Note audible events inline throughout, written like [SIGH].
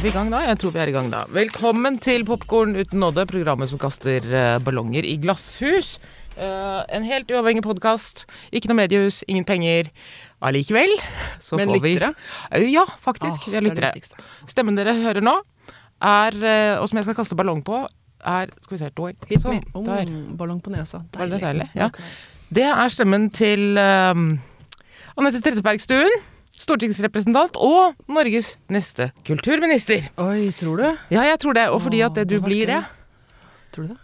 Er vi i gang da? Jeg tror vi er i gang da. Velkommen til Popkorn uten nåde, programmet som kaster eh, ballonger i glasshus. Uh, en helt uavhengig podkast. Ikke noe mediehus, ingen penger. Allikevel så Men får vi lyttere? Eh, Ja, faktisk. Ah, vi er er lyttere. Stemmen dere hører nå, er, uh, og som jeg skal kaste ballong på, er Skal vi se to Sånn. Oh, Der. ballong på nesa. Var det deilig? Ja. Det er stemmen til um, Anette Trettebergstuen, stortingsrepresentant og Norges neste kulturminister. Oi, tror du? Ja, jeg tror det. Og fordi at det, du det blir det. Tror du det?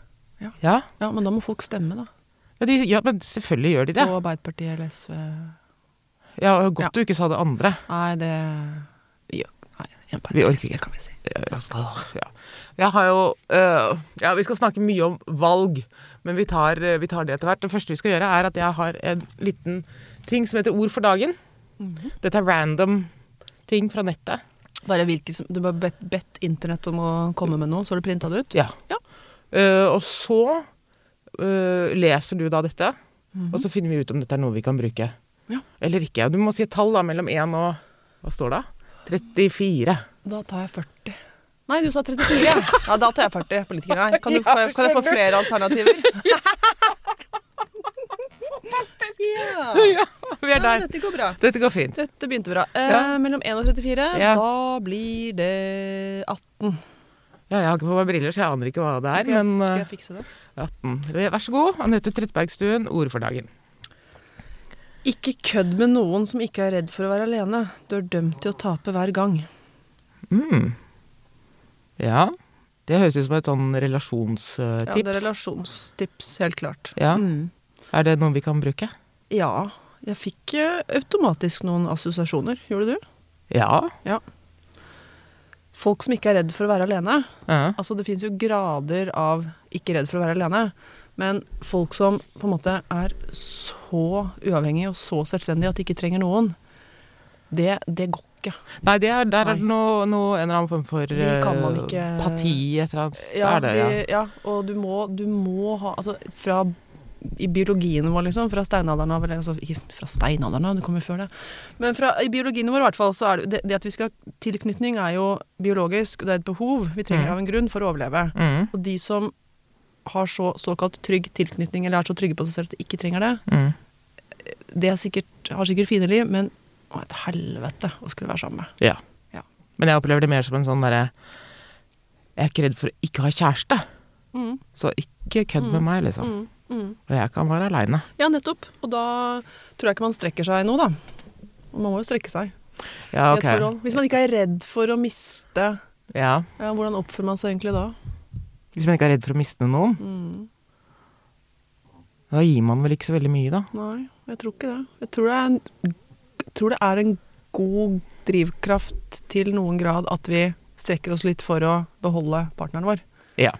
Ja. Ja, men da må folk stemme, da. Ja, de, ja, men selvfølgelig gjør de det. Og Arbeiderpartiet eller SV. Ja, Godt Ja. du ikke sa det andre. Nei, det ja, Nei, Vi orker ikke. Kan vi si. Ja, ja. Jeg har jo øh, Ja, vi skal snakke mye om valg, men vi tar, øh, vi tar det etter hvert. Det første vi skal gjøre, er at jeg har en liten ting som heter Ord for dagen. Mhm. Dette er random ting fra nettet. Bare hvilke Du bare bedt, bedt internett om å komme med noe, så har du printa det ut? Ja. Ja. Uh, og så uh, leser du da dette, Mhm. og så finner vi ut om dette er noe vi kan bruke. Ja. Eller ikke. Du må si et tall da, mellom 1 og Hva står det? 34. Da tar jeg 40. Nei, du sa 34. Ja, da tar jeg 40. Politikere. Kan, du, [LAUGHS] kan, jeg, kan jeg få flere alternativer? [LAUGHS] ja. [LAUGHS] ja, vi er ja, der. dette går bra. Dette går fint. Dette begynte bra. Eh. Mellom 1 og 34, Ja. da blir det 18. Ja, jeg har ikke på meg briller, så jeg aner ikke hva det er, jeg, men skal eh, jeg fikse det? 18. Vær så god. Anette Trettebergstuen, ord for dagen. Ikke kødd med noen som ikke er redd for å være alene. Du er dømt til å tape hver gang. Mm. Ja. Det høres ut som et sånn relasjonstips. Ja, det er relasjonstips, helt klart. Ja. Mm. er det noe vi kan bruke? Ja. Jeg fikk eh, automatisk noen assosiasjoner. Gjorde du? Ja. Folk som ikke er redd for å være alene. ja. Altså, det finnes jo grader av ikke redd for å være alene. Men folk som på en måte er så uavhengige og så selvstendige at de ikke trenger noen, det, det går ikke. Nei, det er, der er det noe, noe, en eller annen form for eh, ikke- parti et eller annet. Ja, det det, ja. ja. og du må, du må ha Altså, fra i biologien vår, liksom, fra steinalderen av, eller altså, fra steinalderen av, det kommer jo før det, men fra, i biologien vår i hvert fall, så er det, det, at vi skal ha Tilknytning er jo biologisk, og det er et behov vi trenger Mm. av en grunn for å overleve. Mm, Og de som har så såkalt trygg tilknytning, eller er så trygge på seg selv at de ikke trenger det, mm. det er sikkert, har sikkert fine liv, men å, et helvete å skulle være sammen med. Ja. Ja. Men jeg opplever det mer som en sånn derre Jeg er ikke redd for å ikke ha kjæreste, Mm, så ikke kødd med meg, liksom. mm, mm. Og jeg kan være aleine. Ja, nettopp. Og da tror jeg ikke man strekker seg nå, da. Og man må jo strekke seg. Ja, ok. Hvis man ikke er redd for å miste, Ja. ja, hvordan oppfører man seg egentlig da? Hvis man ikke er redd for å miste noen, Mm. da gir man vel ikke så veldig mye, da. Nei, jeg tror ikke det. Jeg tror det er en, det er en god drivkraft til noen grad at vi strekker oss litt for å beholde partneren vår. Ja.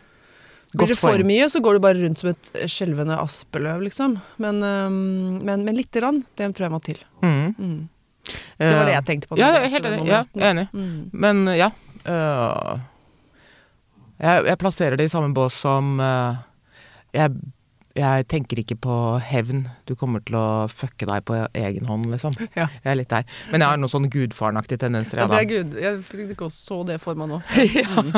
Blir det for mye, så går du bare rundt som et skjelvende aspeløv, liksom. Men, øhm, men, men lite grann, det tror jeg må til. Mm. Mm. Det var det jeg tenkte på. Ja, jeg er helt enig. Ja, jeg er enig. Mm. Men ja. uh, jeg, jeg plasserer det i samme bås som uh, jeg, jeg tenker ikke på hevn. Du kommer til å fucke deg på egen hånd, liksom. [LAUGHS] Ja. Jeg er litt der. Men jeg har noen sånn gudfarenaktige tendenser. Ja, det er gud. Jeg fikk ikke så det for meg nå. [LAUGHS] Mm.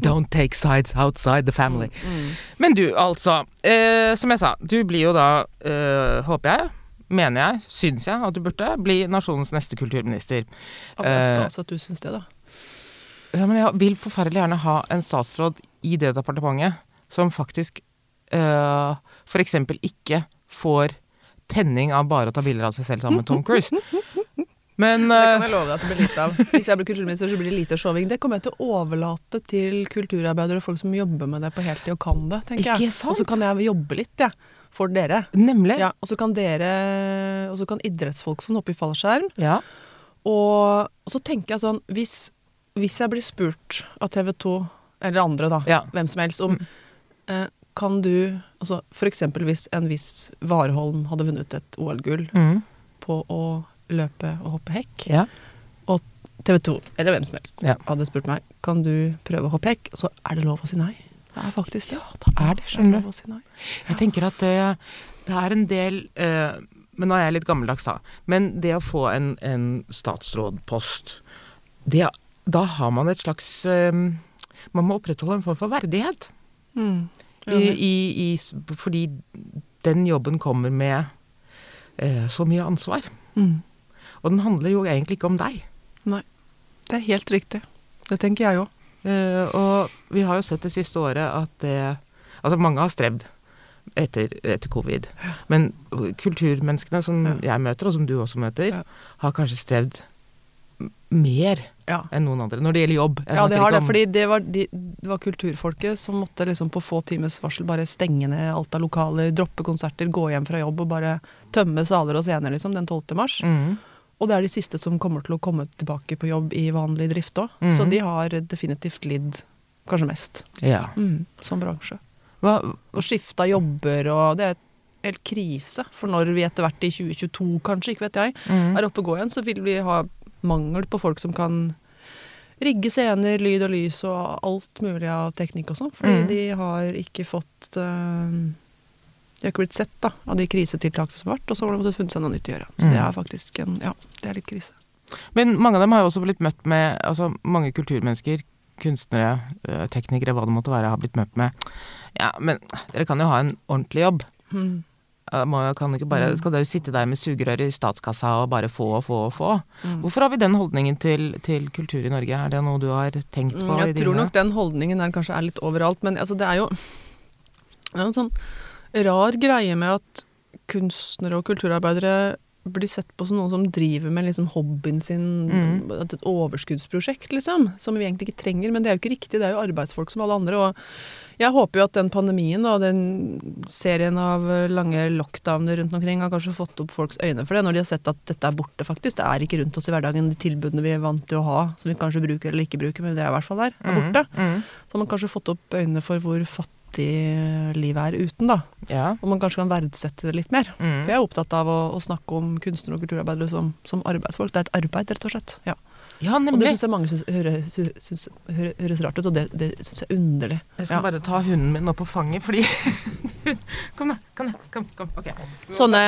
Don't take sides outside the family. Mm. Men du, altså. Eh, som jeg sa, du blir jo da, eh, håper jeg, mener jeg, syns jeg at du burde, bli nasjonens neste kulturminister. Ja, det er Eh, stas at du syns det, da. Ja, men jeg vil forferdelig gjerne ha en statsråd i det departementet som faktisk uh, f.eks. ikke får tenning av bare å ta bilder av seg selv sammen med Tom Cruise. [LAUGHS] Men Det kan eh, jeg love deg at det blir lite av. Hvis jeg blir kulturminister, så blir det lite showing. Det kommer jeg til å overlate til kulturarbeidere og folk som jobber med det på heltid og kan det, tenker jeg. Sant? Og så kan jeg jobbe litt, jeg. For dere. Nemlig. Ja, og så kan dere Og så kan idrettsfolk som hopper i fallskjerm. Ja. Og, og så tenker jeg sånn hvis, hvis jeg blir spurt av TV 2, eller andre, da, Ja. hvem som helst, om eh, Kan du altså For eksempel hvis en viss Warholm hadde vunnet et OL-gull Mm. på å løpe og hoppe hekk, ja. og TV 2, eller hvem som helst, Ja. hadde spurt meg Kan du prøve å hoppe hekk, så er det lov å si nei. Det er faktisk det. Det er det, skjønner du. si. Jeg tenker at det, det er en del uh, Men nå er jeg litt gammeldags, da. Men det å få en, en statsrådpost, det da har man et slags uh, Man må opprettholde en form for verdighet. Mm. I, i, i, fordi den jobben kommer med eh, så mye ansvar. Mm. Og den handler jo egentlig ikke om deg. Nei. Det er helt riktig. Det tenker jeg òg. Eh, og vi har jo sett det siste året at det Altså, mange har strevd etter, etter covid. Men kulturmenneskene som Ja. jeg møter, og som du også møter, Ja. har kanskje strevd mer Ja. enn noen andre når det gjelder jobb. Ja, det har det, om- fordi det var, de, det var kulturfolket som måtte liksom på få timers varsel bare stenge ned alt av lokaler, droppe konserter, gå hjem fra jobb og bare tømme saler og scener liksom, den 12. mars. Mm. Og det er de siste som kommer til å komme tilbake på jobb i vanlig drift òg. Mm. Så de har definitivt lidd kanskje mest, Ja. mm, som bransje. Hva, Og skifta jobber og Det er helt krise. For når vi etter hvert i 2022 kanskje, ikke vet jeg, Mhm. er oppe og går igjen, så vil vi ha mangel på folk som kan rigge scener, lyd og lys og alt mulig av teknikk og sånn. Fordi mm. de har ikke fått eh, De har ikke blitt sett da, av de krisetiltakene som har vært, og så har de måttet funnet seg noe nytt å gjøre. Så det Mhm. er faktisk en Ja, det er litt krise. Men mange av dem har jo også blitt møtt med Altså, mange kulturmennesker, kunstnere, eh, teknikere, hva det måtte være, har blitt møtt med Ja, men dere kan jo ha en ordentlig jobb. Mm. Må, kan ikke bare, Mm. skal dere sitte der med sugerør i statskassa og bare få og få og få? Mm. Hvorfor har vi den holdningen til, til kultur i Norge? Er det noe du har tenkt på? Mm, i Jeg tror dine- nok den holdningen der kanskje er litt overalt, men altså det er jo det er en sånn rar greie med at kunstnere og kulturarbeidere blir sett på som noen som driver med liksom hobbyen sin, Mm. et overskuddsprosjekt, liksom, som vi egentlig ikke trenger. Men det er jo ikke riktig, det er jo arbeidsfolk som alle andre. Og jeg håper jo at den pandemien og den serien av lange lockdowner rundt omkring har kanskje fått opp folks øyne for det, når de har sett at dette er borte, faktisk. Det er ikke rundt oss i hverdagen, de tilbudene vi er vant til å ha, som vi kanskje bruker eller ikke bruker, men det er i hvert fall der, er borte. Mm, mm. Så har man kanskje fått opp øynene for hvor fattig livet er uten, da. Ja. Og man kanskje kan verdsette det litt mer. Mm. For jeg er opptatt av å, å snakke om kunstnere og kulturarbeidere som, som arbeidsfolk. Det er et arbeid, rett og slett. Ja. ja, Og det syns jeg mange syns høres, sy- syns høres rart ut, og det, det syns jeg er underlig. Jeg skal Ja. bare ta hunden min opp på fanget, fordi [LAUGHS] Kom, da. Kom, da. Kom, kom. Ok. Sånne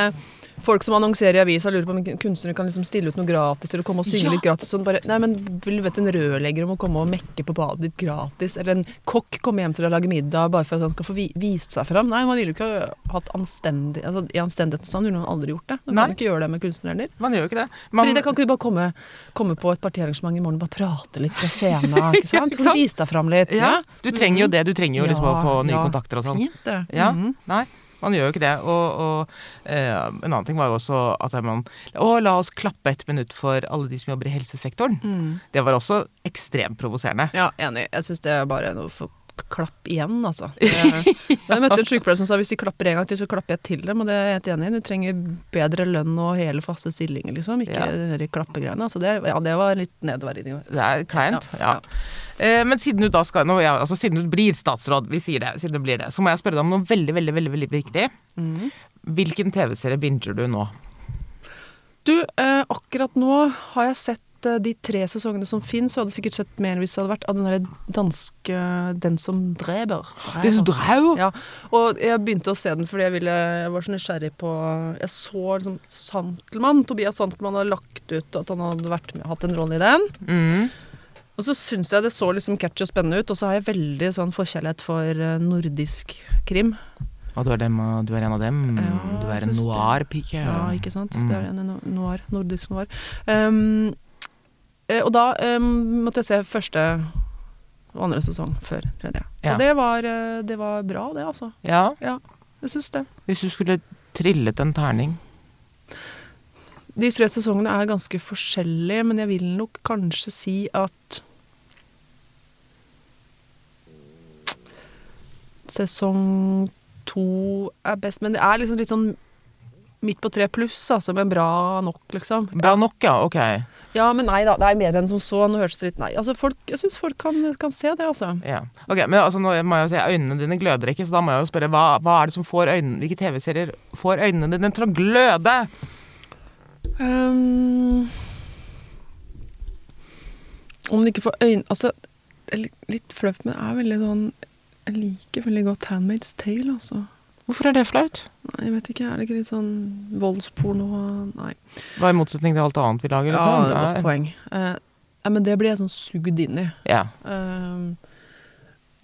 folk som annonserer i avisa lurer på om kunstnere kan liksom stille ut noe gratis, eller komme og synge Ja. litt gratis. Sånn bare, nei, men vil du vite en rørlegger om å komme og mekke på badet ditt gratis? Eller en kokk komme hjem til deg og lage middag bare for at han skal få vi vist seg fram? Nei, man ville jo ikke hatt anstendig altså, I anstendighetens navn ville man aldri gjort det. Man Nei. kan ikke gjøre det med kunstnere heller. Man gjør jo ikke det. Man, Fordi det kan ikke du bare komme, komme på et partiarrangement i morgen og bare prate litt fra scenen? Ikke [LAUGHS] sant? Ikke sant? vise deg fram litt. ja, du trenger jo det. Du trenger jo liksom å få nye ja. kontakter og sånn. Fint, det. Ja. Mhm. Nei, man gjør jo ikke det. Og, og eh, en annen ting var jo også at man Å, la oss klappe et minutt for alle de som jobber i helsesektoren. Mm. Det var også ekstremt provoserende. Ja, enig. Jeg syns det er bare noe for klapp igjen, altså. [LAUGHS] Jeg, jeg møtte en sykepleier som sa hvis de klapper en gang til, så klapper jeg til dem, og det er jeg helt enig i. Du trenger bedre lønn og hele faste stillinger, liksom, ikke Ja. de klappegreiene. Altså det, ja, det var litt nedverdigende. Det er kleint. Ja, Ja. Eh, men siden du da skal nå, ja, altså Siden du blir statsråd, vi sier det, siden du blir det, så må jeg spørre deg om noe veldig, veldig, veldig, veldig viktig. Mm. Hvilken TV-serie binger du nå? Du, eh, akkurat nå har jeg sett eh, de tre sesongene som fins, og hadde sikkert sett mer hvis det hadde vært av den derre danske 'Den som dreper'. Den som dreper? Ja, og jeg begynte å se den fordi jeg, ville, jeg var så nysgjerrig på Jeg så liksom Santelmann. Tobias Santelmann hadde lagt ut at han hadde vært med, hatt en rolle i den. Mm. Og så syns jeg det så liksom catchy og spennende ut, og så har jeg veldig sånn forkjærlighet for eh, nordisk krim. Og du er, dem, du er en av dem? Ja, du er en noir-pike? Ja, ikke sant. Mm. Det er en noir. Nordisk noir. Um, og da um, måtte jeg se første og andre sesong før tredje. Ja. Og det var, eh, det var bra, det, altså. Ja, Jeg syns det. hvis du skulle trillet en terning De tre sesongene er ganske forskjellige, men jeg vil nok kanskje si at Sesong to er best, men det er liksom litt sånn midt på tre pluss, altså, men bra nok, liksom. Bra nok, ja. Ok. Ja, men nei da, det er mer enn som så. Nå hørtes det litt Nei. Altså, folk, jeg syns folk kan, kan se det, altså. Ja. Ok, Men altså, nå må jeg jo si, øynene dine gløder ikke, så da må jeg jo spørre hva, hva er det som får øynene Hvilke TV-serier får øynene dine til å gløde? Um, om det ikke får øyne Altså, det er litt, flaut, men det er veldig sånn Jeg liker veldig godt Handmaid's Tale, altså. Hvorfor er det flaut? Nei, jeg vet ikke, er det ikke litt sånn voldsporno? Nei. Hva er i motsetning til alt annet vi lager? Ja, det godt et poeng. Eh, ja, men det blir jeg sånn sugd inn i. Ja. Ehm,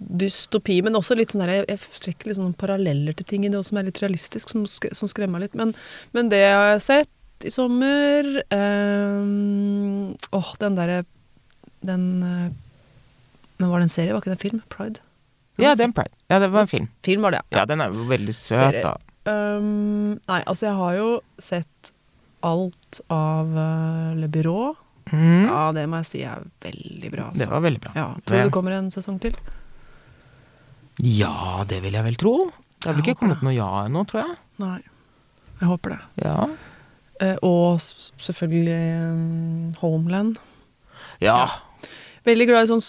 dystopi, men også litt sånn der, jeg, jeg strekker litt sånn paralleller til ting i det også, som er litt realistisk, som, som skremmer meg litt. Men, men det jeg har sett i sommer ehm, Åh, den derre Den eh, Men var det en serie? Var ikke det en film? Pride? Ja, det er en pride. Ja, det var en film. Film var det, Ja, den er jo veldig søt, Serie. da. Um, nei, altså jeg har jo sett alt av uh, Le Byrå. Mm. Ja, det må jeg si er veldig bra. Altså. Det var veldig bra. ja, Tror du Det- det kommer en sesong til? Ja, det vil jeg vel tro. Det har vel ikke kommet noe ja ennå, tror jeg. Nei. Jeg håper det. Ja. Uh, og selvfølgelig um, Homeland. Ja. Veldig glad i sånn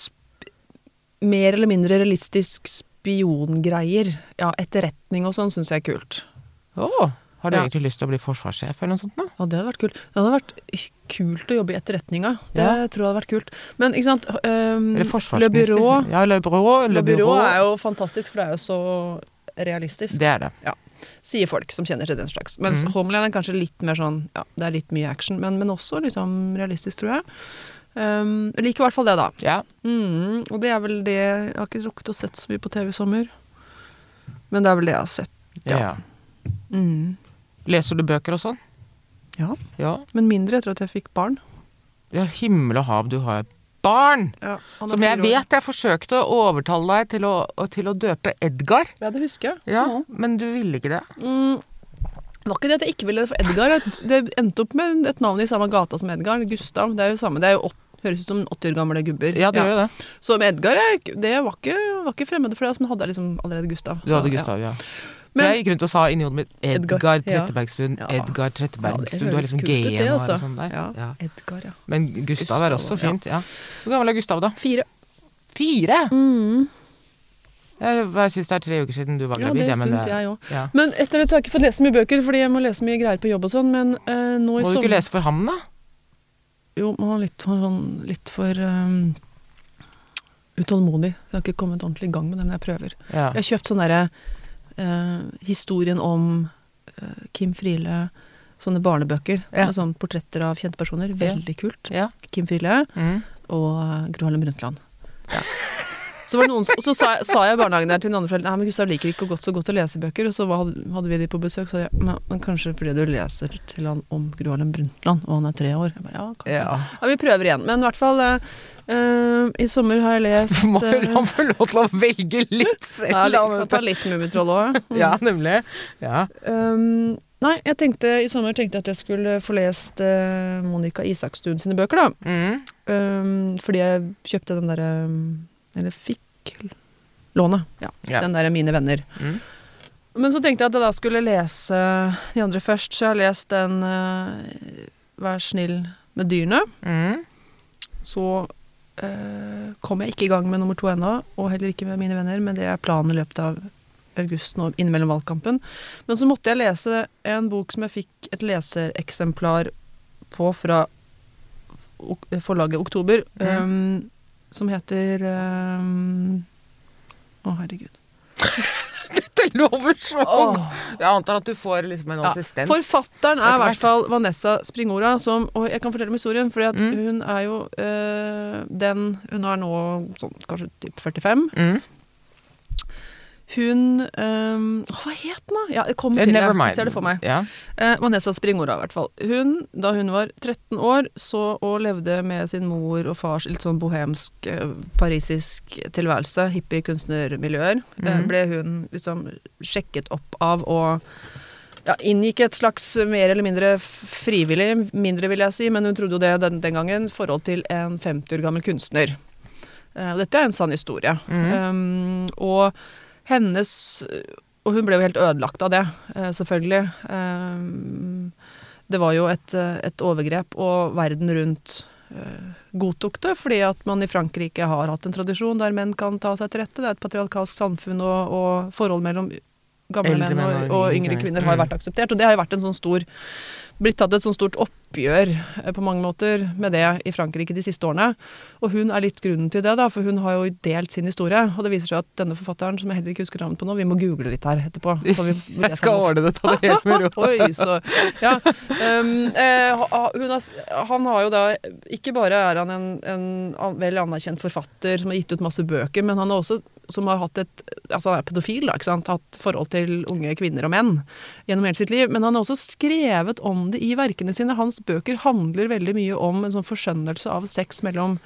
mer eller mindre realistisk spiongreier. Ja, etterretning og sånn syns jeg er kult. Å, har du Ja. egentlig lyst til å bli forsvarssjef eller noe sånt? da? Ja, det hadde vært kult. Det hadde vært kult å jobbe i etterretninga. Det Ja. tror jeg hadde vært kult. Men ikke sant um, Le? Byrå. Ja, Le Byrå. Le Byrå er jo fantastisk, for det er jo så realistisk. Det er det. Ja. Sier folk som kjenner til den slags. Mens mm. Homeland er kanskje litt mer sånn Ja, det er litt mye action, men, men også liksom realistisk, tror jeg. Um, jeg liker i hvert fall det, da. Ja. Mm, og det er vel det Jeg har ikke rukket å sett så mye på TV i sommer. Men det er vel det jeg har sett. ja. Ja. Mm. Leser du bøker og sånn? Ja. Ja. Men mindre etter at jeg fikk barn. Ja, himmel og hav, du har barn! Ja, Som jeg vet jeg forsøkte å overtale deg til å, til å døpe Edgar. Ja, det husker jeg. Ja, Men du ville ikke det? Mm. Det var ikke det at jeg ikke ville det for Edgar. Det endte opp med et navn i samme gata som Edgar. Gustav. Det er jo samme. Det er jo høres ut som 80 år gamle gubber. Ja, det gjør jo det. Så med Edgar, jeg, det var ikke, var ikke fremmed for deg, som hadde jeg liksom allerede Gustav. Du hadde Gustav, ja. Gustav, ja. Men- jeg gikk rundt og sa inni hodet mitt Edgar, Edgar. Trettebergstuen, Ja. Edgar Ja, Trettebergstuen. det du har liksom GM det, G-en og altså. sånn der. Ja. Ja. Edgar, ja. Men Gustav er også fint, ja. Hvor gammel er Gustav, da? Fire. Fire? Mm. Jeg, jeg syns det er tre uker siden du var Ja, gravid. det ja, det syns jeg òg. Ja. Men etter det så har jeg ikke fått lese mye bøker, fordi jeg må lese mye greier på jobb og sånn, men uh, nå i sommer Må du ikke lese for ham, da? Jo, man er litt sånn, litt for um, utålmodig. Jeg har ikke kommet ordentlig i gang med det, men jeg prøver. Ja. Jeg har kjøpt sånn derre uh, historien om uh, Kim Friele, sånne barnebøker. Ja. med Sånne portretter av kjente personer. Veldig kult. ja. Kim Friele Mm. og eh, Gro Harlem Brundtland. Ja. [LAUGHS] Så, var det noen, så sa, jeg- sa jeg barnehagen der til den andre foreldre Nei, men Gustav liker ikke godt, så godt å lese bøker. Og så hadde vi de på besøk, så sa jeg men, kanskje fordi du leser til han om Gro Harlem Brundtland, og han er tre år. Jeg bare, ja, kanskje. ja. Ja, vi prøver igjen. Men i hvert fall Uh, I sommer har jeg lest Du [LAUGHS] må jo eh, la ham få lov til å velge litt selv. ja, da, litt, ta litt Mummitroll òg. Ja, nemlig. Ja. Um, nei, jeg tenkte i sommer tenkte jeg at jeg skulle få lest uh, Monica Isakstuen sine bøker, da. Mm. Um, fordi jeg kjøpte den derre Eller fikk lånet. Ja, Ja. Den derre Mine venner. Mm. Men så tenkte jeg at jeg da skulle lese de andre først, så jeg har lest den uh, Vær snill med dyrene. Mm. Så uh, kom jeg ikke i gang med nummer to ennå, og heller ikke med mine venner, men det er planen i løpet av august nå, innimellom valgkampen. Men så måtte jeg lese en bok som jeg fikk et lesereksemplar på fra forlaget Oktober, Mm. um, som heter um, Å, herregud. [LAUGHS] Dette lover så Åh. Jeg antar at du får liksom en Ja, assistent. Forfatteren er i hvert. fall Vanessa Springora, som Og jeg kan fortelle om historien, for Mm. hun er jo eh, den Hun er nå sånn kanskje typ 45. Mm. Hun um, Hva het den, da? Ja, det kommer Eh, til Never mind. Jeg ser det for meg. Ja. Uh, Vanessa Springora, i hvert fall. Hun, da hun var 13 år, så og levde med sin mor og fars litt sånn bohemsk, uh, parisisk tilværelse, hippie-kunstnermiljøer, eh, Mhm. ble hun liksom sjekket opp av og ja, inngikk et slags mer eller mindre frivillig, mindre vil jeg si, men hun trodde jo det den, den gangen, forhold til en 50 år gammel kunstner. Uh, dette er en sann historie. Mhm. Um, og hennes Og hun ble jo helt ødelagt av det, eh, selvfølgelig. Um, det var jo et, eh, et overgrep, og verden rundt eh, godtok det, fordi at man i Frankrike har hatt en tradisjon der menn kan ta seg til rette. Det er et patriarkalsk samfunn, og, og forhold mellom gamle menn og, og og yngre kvinner har Mm. vært akseptert. Og det har jo vært en sånn stor blitt tatt et sånn stort oppgjør eh, på mange måter med det i Frankrike de siste årene. Og hun er litt grunnen til det, da, for hun har jo delt sin historie. Og det viser seg at denne forfatteren, som jeg heller ikke husker navnet på nå, vi må google litt her etterpå. [LAUGHS] Jeg skal ordne det, ta det helt med ro. [LAUGHS] Oi, så Ja. Um, eh, har, han har jo da Ikke bare er han en, en vel anerkjent forfatter som har gitt ut masse bøker, men han har også som har hatt et Altså han er pedofil, da, ikke sant. Hatt forhold til unge kvinner og menn gjennom hele sitt liv. Men han har også skrevet om det i verkene sine. Hans bøker handler veldig mye om en sånn forskjønnelse av sex mellom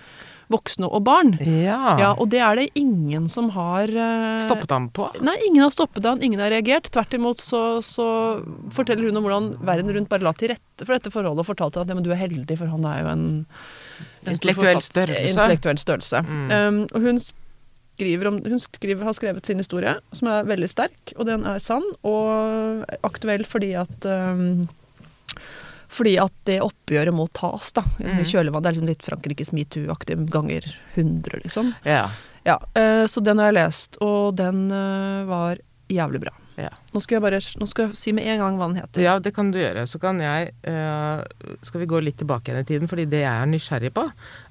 voksne og barn. Ja. Ja, og det er det ingen som har uh, Stoppet ham på? Nei, ingen har stoppet han, ingen har reagert. Tvert imot så, så forteller hun om hvordan verden rundt bare la til rette for dette forholdet, og fortalte at ja, men du er heldig, for han er jo en, en Intellektuell størrelse. Intellektuell størrelse. Mm. Um, og hun skriver om, hun skriver, har skrevet sin historie, som er veldig sterk, og den er sann, og aktuell fordi at um, fordi at det oppgjøret må tas, da. Mm. Kjølvannet. Det er liksom litt Frankrikes metoo-aktig ganger 100, liksom. Yeah. Ja, Uh, så den har jeg lest, og den uh, var jævlig bra. Yeah. Nå skal jeg bare nå skal jeg si med en gang hva den heter. ja, det kan du gjøre. Så kan jeg uh, Skal vi gå litt tilbake igjen i tiden, fordi det jeg er nysgjerrig på,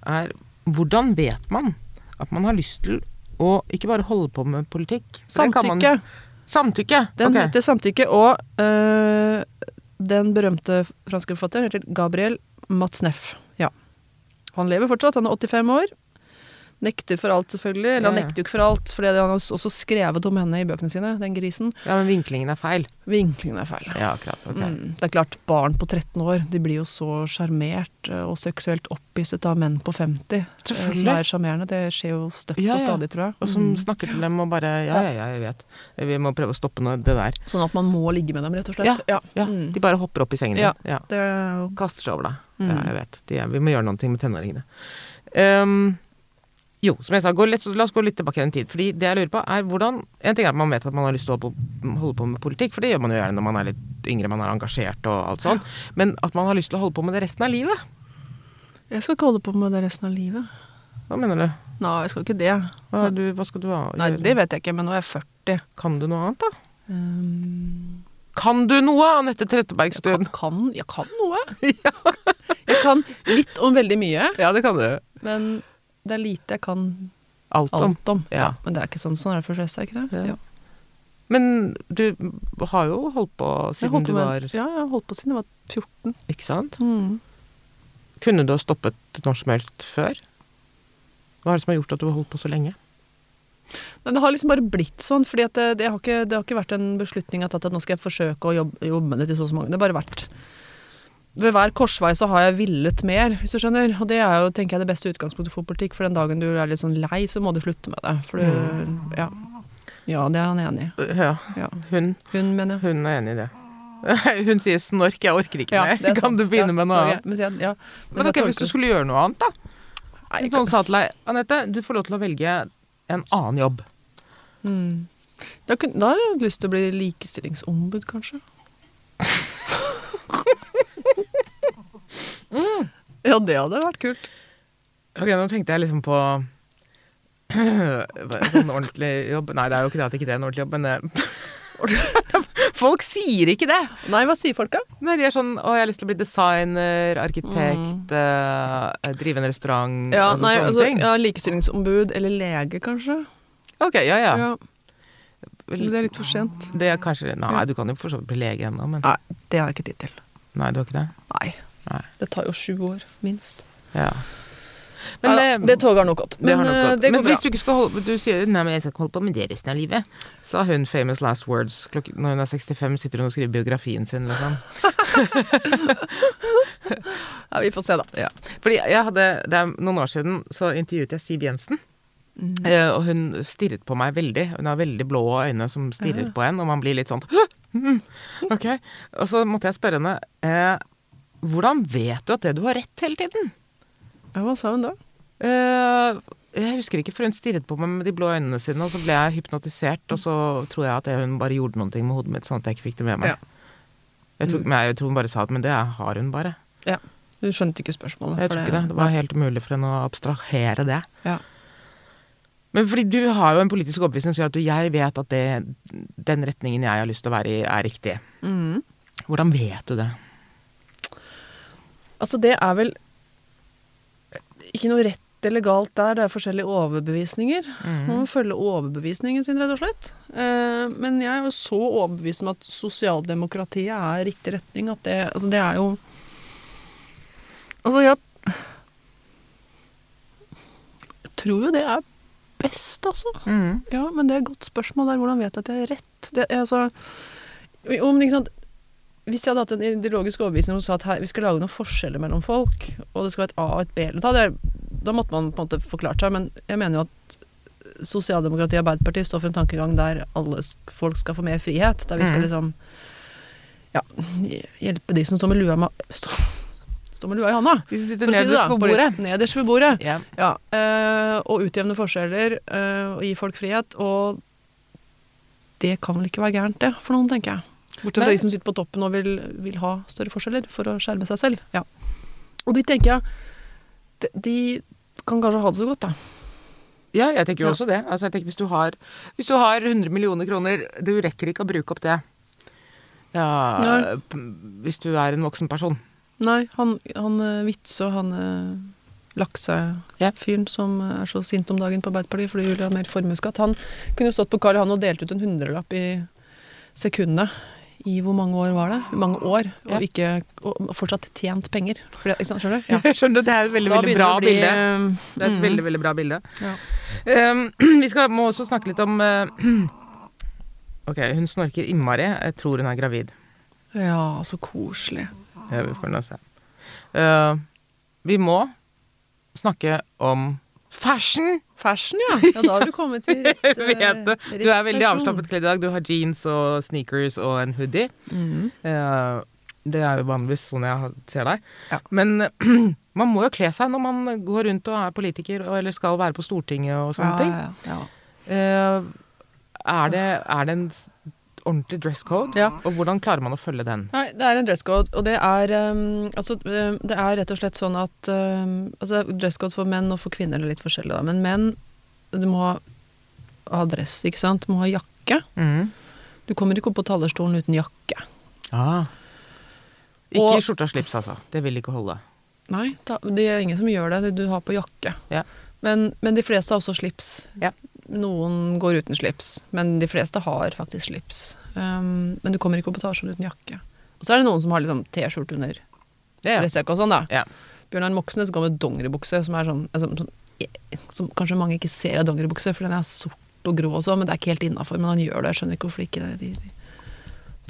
er hvordan vet man at man har lyst til å ikke bare holde på med politikk? Samtykke. Samtykke. Den okay. heter Samtykke, og øh, den berømte franske forfatteren heter Gabriel Matzneff. Ja. Han lever fortsatt, han er 85 år. Nekter for alt, selvfølgelig. Eller han Ja, ja. nekter jo ikke for alt, for han har også skrevet om henne i bøkene sine, den grisen. Ja, men vinklingen er feil. Vinklingen er feil. Ja, akkurat. Ok. Mm. Det er klart, barn på 13 år de blir jo så sjarmert eh, og seksuelt opphisset av menn på 50. eh, Som er sjarmerende. Det skjer jo støtt Ja, og stadig, tror jeg. Og som Mm. snakker til dem og bare Ja, ja, ja, jeg vet. Vi må prøve å stoppe noe, det der. Sånn at man må ligge med dem, rett og slett. Ja, ja. Ja, Mm. De bare hopper opp i sengen Ja. din. Ja. Det er Kaster seg over deg. Mm. Ja, jeg vet. De vi må gjøre noe med tenåringene. Ehm, jo, som jeg sa, gå litt, la oss gå litt tilbake i en tid. Fordi det jeg lurer på, er hvordan En ting er at man vet at man har lyst til å holde på, med politikk, for det gjør man jo gjerne når man er litt yngre, man er engasjert og alt sånn. Men at man har lyst til å holde på med det resten av livet. Jeg skal ikke holde på med det resten av livet. Hva mener du? Nei, jeg skal ikke det. Hva, du, hva skal du ha? Nei, det vet jeg ikke, men nå er jeg 40. Kan du noe annet, da? Um, Kan du noe, Anette jeg, kan, Trettebergstuen? kan, jeg kan noe. [LAUGHS] Jeg kan litt om veldig mye, Ja, det kan du. men det er lite jeg kan Alt om. alt om. Ja. Men det er ikke sånn, sånn er det for de fleste, er ikke det? Ja. Men du har jo holdt på siden holdt du på med, var ja, jeg har holdt på siden jeg var 14. Ikke sant? Mm. Kunne du ha stoppet når som helst før? Hva er det som har gjort at du har holdt på så lenge? Men det har liksom bare blitt sånn, fordi at det, det, har ikke, det har ikke vært en beslutning jeg har tatt at nå skal jeg forsøke å jobbe, jobbe med det til så og så mange. Det har bare vært Ved hver korsvei så har jeg villet mer, hvis du skjønner. Og det er jo, tenker jeg, det beste utgangspunktet for politikk. For den dagen du er litt sånn lei, så må du slutte med det. For du Ja. Ja, det er han enig i. Ja, Ja. hun, Hun, mener jeg. hun er enig i det. [LAUGHS] Hun sier 'snork, jeg orker ikke mer'. er [LAUGHS] Kan du begynne med noe annet? Men, Men jeg ok, Hvis du skulle gjøre noe annet, da? Hvis noen sa til deg 'Anette, du får lov til å velge en annen jobb'. Mm. Da, da har jeg lyst til å bli likestillingsombud, kanskje. [LAUGHS] Ja, det hadde vært kult. Ok, nå tenkte jeg liksom på [CLEARS THROAT] Sånn ordentlig jobb Nei, det er jo ikke det at ikke det er en ordentlig jobb, men eh, [LAUGHS] Folk sier ikke det! Nei, hva sier folk da? Nei, de er sånn 'Å, jeg har lyst til å bli designer, arkitekt, eh, drive en restaurant' Mm. Ja, altså, nei, sånne altså, ting. ja, likestillingsombud eller lege, kanskje. Ok, ja, ja. Ja. Men det er litt for sent. Det er kanskje Nei, Ja. du kan jo for så vidt bli lege ennå, men Nei, det har jeg ikke tid til. Nei, du har ikke det? Nei. Nei. Det tar jo sju år, minst. Ja. Men, ja, det, det toget har nok gått. det Men har nok eh, gått. det Men hvis bra. du ikke skal holde Du sier 'nei, men jeg skal ikke holde på med det resten av livet', sa hun famous last words. Klok når hun er 65, sitter hun og skriver biografien sin, liksom. [LAUGHS] Ja, vi får se, da. Ja. Fordi jeg hadde, det er noen år siden så intervjuet jeg Siv Jensen. Mm. og hun stirret på meg veldig. Hun har veldig blå øyne som stirrer Ja. på en, og man blir litt sånn «Hm, [LAUGHS] Ok. Og så måtte jeg spørre henne eh, Hvordan vet du at det du har rett hele tiden? Ja, hva sa hun da? Uh, jeg husker ikke, for hun stirret på meg med de blå øynene sine, og så ble jeg hypnotisert, og så tror jeg at hun bare gjorde noe med hodet mitt, sånn at jeg ikke fikk det med meg. Ja. Jeg, tror, men jeg tror hun bare sa at men det har hun bare. Ja. Hun skjønte ikke spørsmålet. Jeg tror ikke det. Det var helt umulig for henne å abstrahere det. Ja. Men fordi du har jo en politisk overbevisning som sier at du, jeg vet at det, den retningen jeg har lyst til å være i, er riktig. Mm. Hvordan vet du det? Altså, det er vel ikke noe rett eller galt der, det er forskjellige overbevisninger. Man må følge overbevisningen sin, rett og slett. Eh, men jeg er jo så overbevist om at sosialdemokratiet er riktig retning, at det Altså, det er jo Altså, jeg Jeg tror jo det er best, altså. Mm. Ja, men det er et godt spørsmål der. Hvordan vet jeg at jeg har rett? Det, er altså, om, ikke sant? Hvis jeg hadde hatt en ideologisk overbevisning som sa at her, vi skal lage noen forskjeller mellom folk, og det skal være et A- og et B-lag, da, hadde da måtte man på en måte forklart seg. Men jeg mener jo at sosialdemokratiet og Arbeiderpartiet står for en tankegang der alle folk skal få mer frihet. Der vi skal Mhm. liksom ja, hjelpe de som står med lua, med, stå, stå med lua i hånda. De som sitter si nederst på bordet. Nederst ved bordet. Yeah. Ja, Øh, og utjevne forskjeller øh, og gi folk frihet. Og det kan vel ikke være gærent, det, for noen, tenker jeg. Bortsett fra de som sitter på toppen og vil, vil ha større forskjeller for å skjerme seg selv. Ja. Og de tenker jeg de, de kan kanskje ha det så godt, da. Ja, jeg tenker jo også det. Altså, jeg tenker hvis du, har, hvis du har 100 millioner kroner, du rekker ikke å bruke opp det. Ja, hvis du er en voksen person. Nei, han, han eh, Witzøe, han eh, laksefyren som eh, er så sint om dagen på Arbeiderpartiet fordi hun vil ha mer formuesskatt, han kunne jo stått på Karl Johan og delt ut en hundrelapp i sekundet. I hvor mange år var det? Mange år. Ja. Og, ikke, og fortsatt tjent penger. For det, skjønner du? [LAUGHS] Ja. Skjønner, det er et veldig, veldig bra bli, bilde. eh, Det er et mm. veldig, veldig bra bilde. Ja. Um, [CLEARS THROAT] vi skal, må også snakke litt om uh, [CLEARS THROAT] Ok, hun snorker innmari. Jeg tror hun er gravid. ja, så koselig. Ja, vi får nå se. Uh, vi må snakke om fashion! Fashion, ja. Ja, da har du kommet til [LAUGHS] rett, Jeg vet det. eh, Du er veldig avslappet kledd i dag. Du har jeans og sneakers og en hoodie. Mhm. Uh, det er jo vanligvis sånn jeg ser deg. Ja. Men [CLEARS THROAT] man må jo kle seg når man går rundt og er politiker eller skal være på Stortinget og sånne ting. Ja, ja, ja. Eh, er, det, er det en ordentlig dress code? Ja. Og hvordan klarer man å følge den? Nei, det er en dresscode, og det er um, Altså, um, det er rett og slett sånn at um, Altså, Dress code dresscode for menn og for kvinner er litt forskjellig, da. Men menn, du må ha, ha dress, ikke sant? Du må ha jakke. Mm. Du kommer ikke opp på talerstolen uten jakke. Ah. Ikke Og- skjorte og slips, altså. Det vil ikke holde. Nei, det er ingen som gjør det. det Du har på jakke. Ja. Men, men de fleste har også slips. Ja. Noen går uten slips, men de fleste har faktisk slips. Um, men du kommer ikke på talerstolen uten jakke. Og så er det noen som har liksom T-skjorte under yeah. dressjakka og sånn, da. Yeah. Bjørnar Moxnes går med dongeribukse, som er sånn, altså, som, Som kanskje mange ikke ser av dongeribukse, for den er sort og grå og sånn, men det er ikke helt innafor. Men han gjør det. Jeg skjønner ikke hvorfor ikke det. De, de.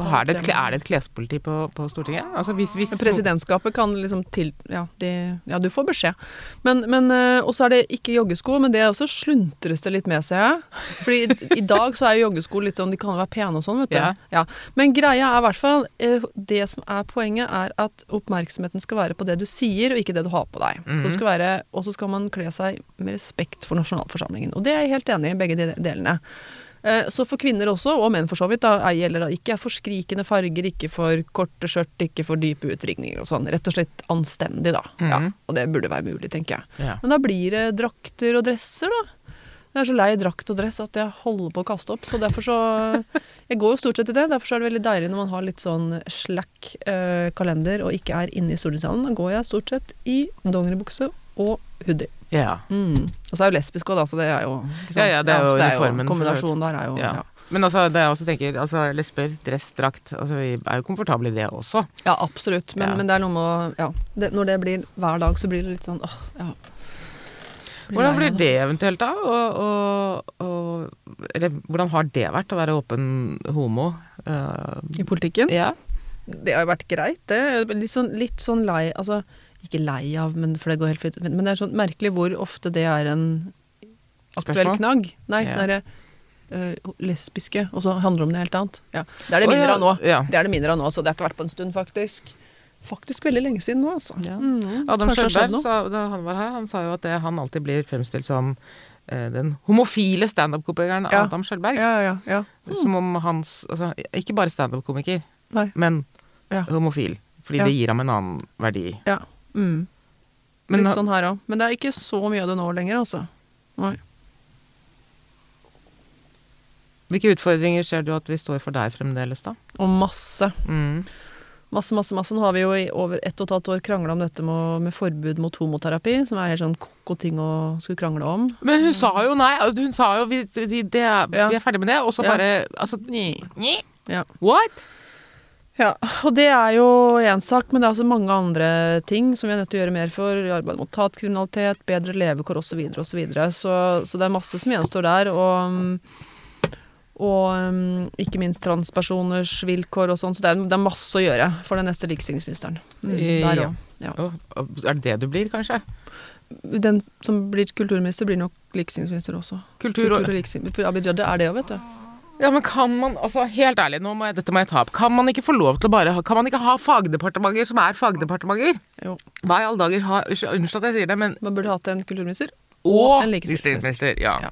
Er, det et, er det et klespoliti på, på Stortinget? Altså hvis, hvis Presidentskapet kan liksom til Ja, de, ja du får beskjed. Men, men eh, Og så er det ikke joggesko, men det også sluntres det litt med, ser jeg. Fordi i, i dag så er jo joggesko litt sånn De kan jo være pene og sånn, vet du. Ja. Men greia er i hvert fall eh, Det som er poenget, er at oppmerksomheten skal være på det du sier, og ikke det du har på deg. Mm -hmm. Skal være, Og så skal man kle seg med respekt for nasjonalforsamlingen. Og det er jeg helt enig i, begge de delene. Eh, Så for kvinner også, og menn for så vidt, da, ei gjelder da, ikke for skrikende farger, ikke for korte skjørt, ikke for dype utringninger og sånn. Rett og slett anstendig, da. ja, Mhm. og det burde være mulig, tenker jeg. ja. Men da blir det drakter og dresser, da. Jeg er så lei drakt og dress at jeg holder på å kaste opp, så derfor så [LAUGHS] Jeg går jo stort sett i det. Derfor så er det veldig deilig når man har litt sånn slack eh, kalender og ikke er inne i Storbritannia. Da går jeg stort sett i dongeribukse og hoodie. Ja. Mm. Og så er jo lesbisk òg, da, så det er jo? Ja, ja, det er jo så uniformen, for Kombinasjonen der er jo Ja. ja. Men altså, det jeg også tenker, altså lesber, dress, drakt altså Vi er jo komfortable i det også. Ja, absolutt. Men, Ja. men det er noe med å Ja. Det, når det blir hver dag, så blir det litt sånn åh, ja. Blir Hvordan blir det eventuelt da? Og, og, og, eller hvordan har det vært å være åpen homo? Uh, I politikken? ja. Det har jo vært greit, det. Litt sånn, litt sånn lei Altså, ikke lei av, men for det går helt fint. Men det er sånn merkelig hvor ofte det er en aktuell Spørsmål? knagg. Nei, Ja. den derre øh, lesbiske, og så handler det om noe helt annet. Ja. Det er det mindre av nå. ja. Det er det mindre av nå, så det har ikke vært på en stund, faktisk. Faktisk veldig lenge siden nå, altså. Ja. Mm, Adam Skjølberg, da han var her, han sa jo at det, han alltid blir fremstilt som eh, den homofile standup-komikeren Ja. Adam Skjølberg. Ja, ja, ja. Som om hans altså, Ikke bare standup-komiker, men homofil. Fordi det gir ham en annen verdi. ja. Mm. Men Litt sånn her òg. Men det er ikke så mye av det nå lenger, altså. Nei. Hvilke utfordringer ser du at vi står for der fremdeles, da? Og masse. Mm. Masse, masse, masse. Nå har vi jo i over ett og et halvt år krangla om dette med, med forbud mot homoterapi, som er helt sånn ko-ko ting å skulle krangle om. Men hun sa jo nei. altså, Hun sa jo vi, det, Ja. vi er ferdig med det, og så Ja. bare Altså, Nye. Ja. what? Ja, og det er jo én sak, men det er også mange andre ting som vi er nødt til å gjøre mer for. i Arbeid mot hatkriminalitet, bedre levekår osv. osv. Så, videre. så Så det er masse som gjenstår der. Og, og mm, ikke minst transpersoners vilkår og sånn. Så det er, det er masse å gjøre for den neste likestillingsministeren. Mm, ja. Ja. Er det det du blir, kanskje? Den som blir kulturminister, blir nok likestillingsminister også. Kultur Kultur og og likestilling. For Abid Raja er det òg, vet du. Ja, men kan man Altså, helt ærlig, nå må jeg, dette må jeg ta opp. Kan man ikke få lov til å bare Kan man ikke ha fagdepartementer som er fagdepartementer? Jo. Hva i alle dager har Unnskyld at jeg sier det, men Man burde hatt en kulturminister Og en likestillingsminister. Ja. Ja.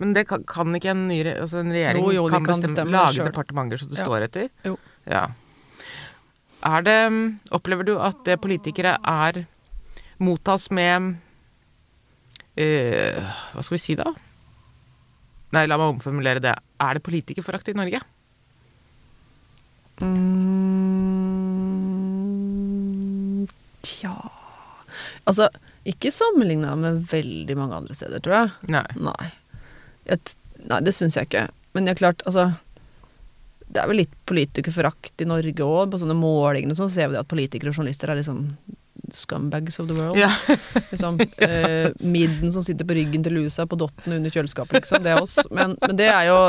Men det kan, kan ikke en, ny, altså en regjering Jo, jo, kan kan bestemme, bestemme lage departementer som det Ja. står etter? Jo. Ja. Er det Opplever du at det politikere er mottas med eh, Hva skal vi si, da? Nei, la meg omformulere det. Er det politikerforakt i Norge? Mm, Tja Altså, ikke sammenligna med veldig mange andre steder, tror jeg. Nei. Nei. Et, nei, det syns jeg ikke. Men det er klart, altså Det er vel litt politikerforakt i Norge òg. På sånne målinger og sånn ser vi at politikere og journalister er liksom scumbags of the world. Ja. [LAUGHS] Liksom, eh, [LAUGHS] midden som sitter på ryggen til lusa på dotten under kjøleskapet, liksom. Det er oss. Men, men det er jo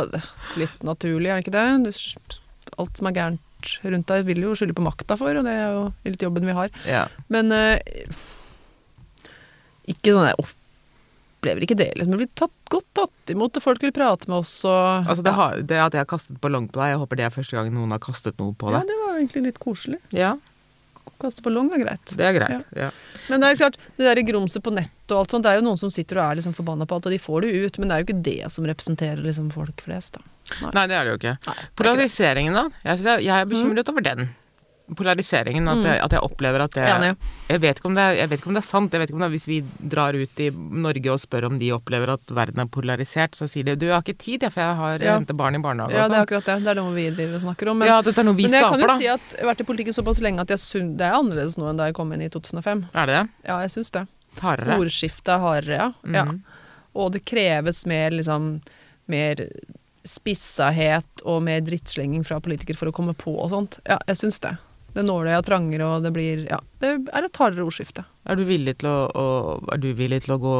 litt naturlig, er det ikke det? Alt som er gærent rundt deg, vil jo skylde på makta for, og det er jo litt jobben vi har. ja. Men eh, ikke sånn jeg opplever ikke det, liksom. Vi blir tatt, godt tatt imot, og folk vil prate med oss og Altså, det, har, det at jeg har kastet ballong på deg, jeg håper det er første gang noen har kastet noe på deg. Ja, det var egentlig litt koselig. Ja, Kaste ballong er greit. det er greit. Ja. Men det er klart, det der grumset på nett og alt sånt, det er jo noen som sitter og er liksom forbanna på alt, og de får det ut, men det er jo ikke det som representerer liksom folk flest, da. Nei, det er det jo ikke. Nei, det er ikke. Polariseringen, da? Jeg, jeg, er bekymret over den. Polariseringen. At, jeg, at jeg opplever at det Enig. jeg vet, det er, jeg vet ikke om det er sant. Jeg vet ikke om det er Hvis vi drar ut i Norge og spør om de opplever at verden er polarisert, så sier de du jeg har ikke tid, jeg, for jeg har Ja. henter barn i barnehage Ja, det er sånn. akkurat det. Det er noe vi driver og snakker om. Men, ja, dette er noe vi men jeg kan jo da. si at jeg har vært i politikken såpass lenge at jeg syn- det er annerledes nå enn da jeg kom inn i 2005. Er det det? Ja, jeg syns det. Hardere? Ordskiftet er hardere, ja. ja. Mhm. Og det kreves mer liksom mer spissahet og mer drittslenging fra politikere for å komme på og sånt. Ja, jeg syns det. Det nåløyet er trangere, og det blir Ja, det er et hardere ordskifte. Er du villig til å, å, er du villig til å gå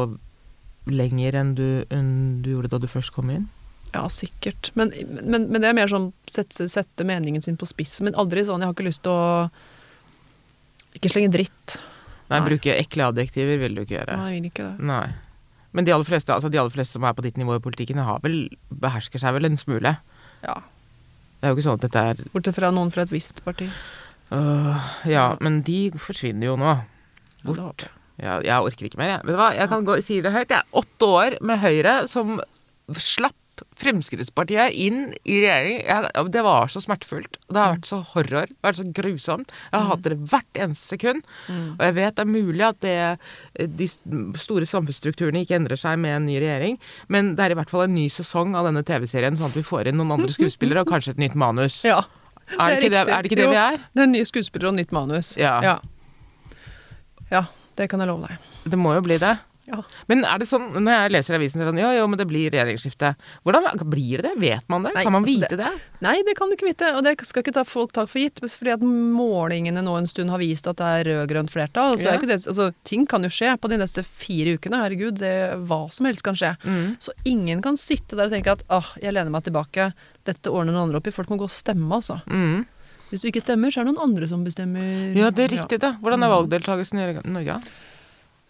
lenger enn du, enn du gjorde da du først kom inn? Ja, sikkert. Men, men, men det er mer sånn sette, sette meningen sin på spiss. Men aldri sånn Jeg har ikke lyst til å Ikke slenge dritt. Nei, Nei. bruke ekle adjektiver vil du ikke gjøre. Nei, jeg vil ikke det. Nei. Men de aller fleste, altså de aller fleste som er på ditt nivå i politikken, har vel, behersker seg vel en smule. Ja. Det er jo ikke sånn at dette er Bortsett fra noen fra et visst parti. Øh, Ja, men de forsvinner jo nå. Bort. Ja, jeg orker ikke mer, jeg. Vet du hva, jeg kan gå, si det høyt. Jeg er åtte år med Høyre som slapp Fremskrittspartiet inn i regjering. Jeg, det var så smertefullt. Det har vært så horror. Det har vært så grusomt. Jeg har hatt det hvert eneste sekund. Mm. Og jeg vet det er mulig at det, de store samfunnsstrukturene ikke endrer seg med en ny regjering, men det er i hvert fall en ny sesong av denne TV-serien, sånn at vi får inn noen andre skuespillere og kanskje et nytt manus. Ja. Er, det ikke det, er det ikke det vi er? Det er en ny skuespiller og nytt manus. Ja. ja. Ja, det kan jeg love deg. Det må jo bli det. Ja. Men er det sånn, når jeg leser avisen, så er det sånn, ja, jo, men det blir regjeringsskifte. Hvordan blir det det? Vet man det? Nei, kan man altså vite det? Nei, det kan du ikke vite, og det skal ikke ta folk tak for gitt. Fordi at målingene nå en stund har vist at det er rød-grønt flertall. Så Ja. er det, altså, ting kan jo skje på de neste fire ukene. Herregud, det, hva som helst kan skje. Mm. Så ingen kan sitte der og tenke at ah, jeg lener meg tilbake, dette ordner noen andre opp i. Folk må gå og stemme, altså. Mm. Hvis du ikke stemmer, så er det noen andre som bestemmer. Ja, det er riktig, det. Hvordan er valgdeltakelsen i Norge?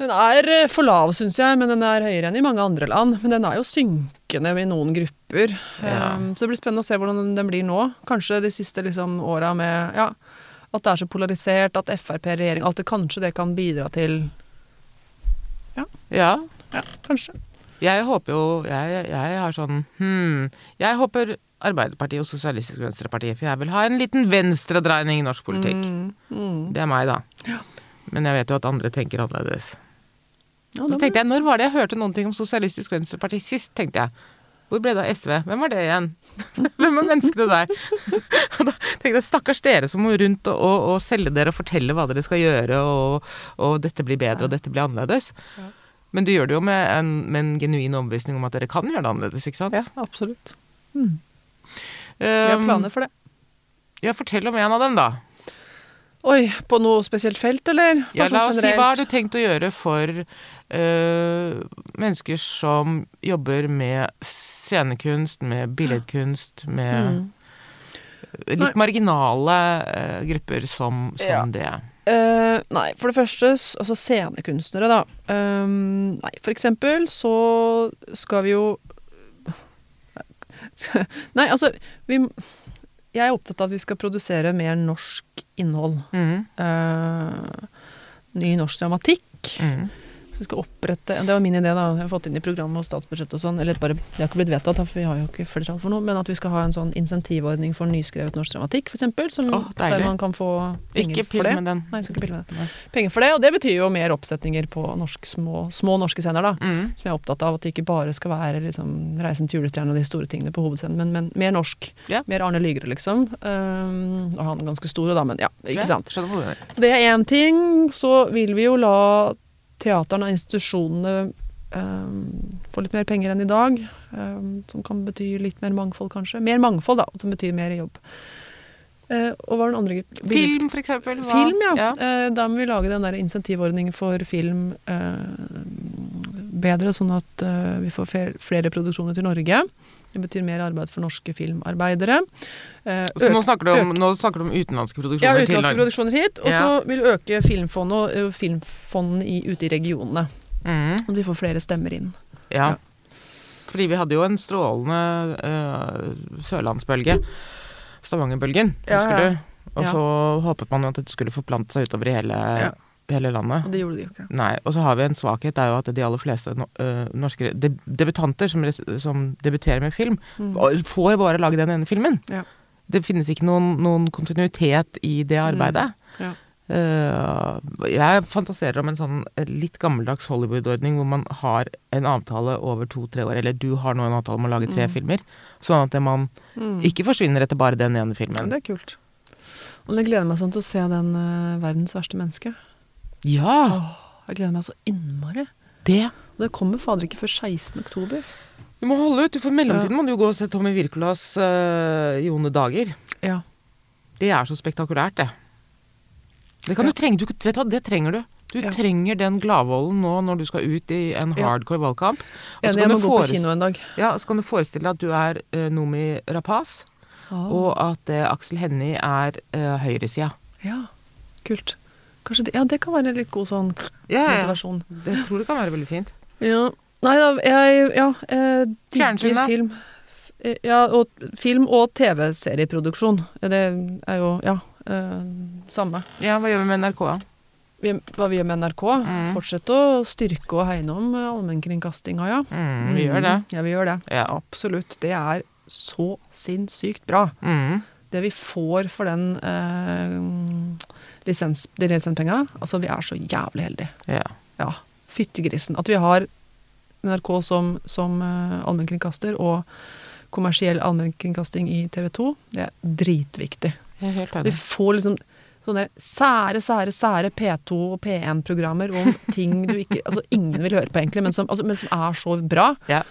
Den er eh, for lav, syns jeg, men den er høyere enn i mange andre land. Men den er jo synkende i noen grupper. Ja. Um, så det blir spennende å se hvordan den blir nå. Kanskje de siste liksom, åra med ja, at det er så polarisert, at Frp-regjering Alt det kanskje det kan bidra til Ja. Ja, kanskje. Jeg håper jo Jeg, jeg har sånn Hm. Jeg håper Arbeiderpartiet og Sosialistisk Venstreparti, for jeg vil ha en liten venstredreining i norsk politikk. Mm, mm. Det er meg, da. Ja. Men jeg vet jo at andre tenker annerledes. Ja, Så tenkte jeg, Når var det jeg hørte noen ting om Sosialistisk Venstreparti sist? tenkte jeg. Hvor ble det av SV? Hvem var det igjen? [LAUGHS] Hvem er menneskene der? [LAUGHS] Og da tenkte jeg, stakkars dere som må rundt og, og, og selge dere og fortelle hva dere skal gjøre, og, og dette blir bedre, og dette blir annerledes. Ja. Men du gjør det jo med en, med en genuin overbevisning om at dere kan gjøre det annerledes, ikke sant? Ja, absolutt. Mm. Vi har Um, planer for det. Ja, fortell om en av dem, da. Oi, på noe spesielt felt, eller? Ja, la sånn oss si, hva har du tenkt å gjøre for øh, mennesker som jobber med scenekunst, med billedkunst, med Mm. litt marginale øh, grupper som, som Ja. det? Uh, nei, for det første, altså scenekunstnere, da. Um, nei, for eksempel så skal vi jo [LAUGHS] Nei, altså vi, Jeg er opptatt av at vi skal produsere mer norsk innhold. Mm. Uh, ny norsk dramatikk. mhm. Vi skal opprette Det var min idé, da. Jeg har fått inn i programmet og statsbudsjettet og sånn. Eller bare, det har ikke blitt vedtatt, for vi har jo ikke flertall for noe. Men at vi skal ha en sånn insentivordning for nyskrevet norsk dramatikk, Åh, deilig. der man kan få penger Ikke for det. med den. Nei, ikke pille med den. Penger for det, og det betyr jo mer oppsetninger på norsk, små, små norske scener, da. Mm. Som jeg er opptatt av, at det ikke bare skal være liksom, Reisen til julestjernen og de store tingene på hovedscenen, men, men mer norsk. Yeah. Mer Arne Lygre, liksom. Um, og han er ganske stor, da, men ja, ikke yeah. sant. Det er én ting. Så vil vi jo la teaterne og institusjonene får få litt mer penger enn i dag. Um, som kan bety litt mer mangfold, kanskje. Mer mangfold, da. Som betyr mer jobb. Eh, og hva var den andre gruppen? Film, for eksempel. hva- Film, ja. ja. Eh, da må vi lage den der insentivordningen for film eh, bedre, sånn at vi får flere produksjoner til Norge. Det betyr mer arbeid for norske filmarbeidere. Eh, Så nå snakker, du om, snakker du om utenlandske produksjoner Ja, utenlandske produksjoner hit. Og Ja. så vil du øke filmfondet og filmfondene i, ute i regionene. Mm. Om vi får flere stemmer inn. ja. Ja. Fordi vi hadde jo en strålende uh, sørlandsbølge. Stavangerbølgen, husker ja. du? Og Ja. så håpet man jo at dette skulle forplante seg utover i hele, Ja. hele landet. Og det gjorde de jo ikke. Nei, og så har vi en svakhet, det er jo at de aller fleste no, øh, norske deb debutanter som, som debuterer med film, Mm. får bare lage den ene filmen. Ja. Det finnes ikke noen, noen kontinuitet i det arbeidet. Ja. Uh, jeg fantaserer om en sånn litt gammeldags Hollywood-ordning hvor man har en avtale over to-tre år, eller du har nå en avtale om å lage tre Mm. filmer, sånn at man Mm. ikke forsvinner etter bare den ene Ja, filmen. det er kult. Og jeg gleder meg sånn til å se den uh, 'Verdens verste menneske'. Ja, Åh, jeg gleder meg så innmari. det! Og det kommer fader ikke før 16. oktober. Du må holde ut. for mellomtiden mellomtiden må du jo gå og se Tommy Wirkolas i onde Dager. Ja. Det er så spektakulært, det. Det kan Ja. du trenge. Du, vet du hva, det trenger du. Du Ja. trenger den gladvolden nå når du skal ut i en Ja. hardcore valgkamp. Og ja, jeg må gå på kino en dag. Ja, så kan du forestille deg at du er uh, Nomi Rapaz, oh. og at uh, Aksel Hennie er uh, høyresida. Ja, kult. Kanskje det, ja, det kan være en litt god sånn Ja, ja. motivasjon. Jeg tror det kan være veldig fint. Ja. Nei da, jeg ja, eh, digger film. Ja, og film og TV-serieproduksjon. Det er jo, ja, eh, samme. Ja, hva gjør vi med NRK, da? Vi, hva vi gjør med NRK? Mm. Fortsette å styrke og hegne om eh, allmennkringkastinga, ja. Mm, vi gjør det. Ja, vi gjør det. Ja. Absolutt. Det er så sinnssykt bra. Mm. Det vi får for den eh, lisens, de lisenspenga, altså vi er så jævlig heldige. Ja. Ja, fyttegrisen. At vi har NRK som, som uh, allmennkringkaster og kommersiell allmennkringkasting i TV 2, det er dritviktig. Jeg er helt Vi får liksom sånne sære, sære, sære P2 og P1-programmer om [LAUGHS] ting du ikke Altså ingen vil høre på, egentlig, men som, altså, men som er så bra. Ja.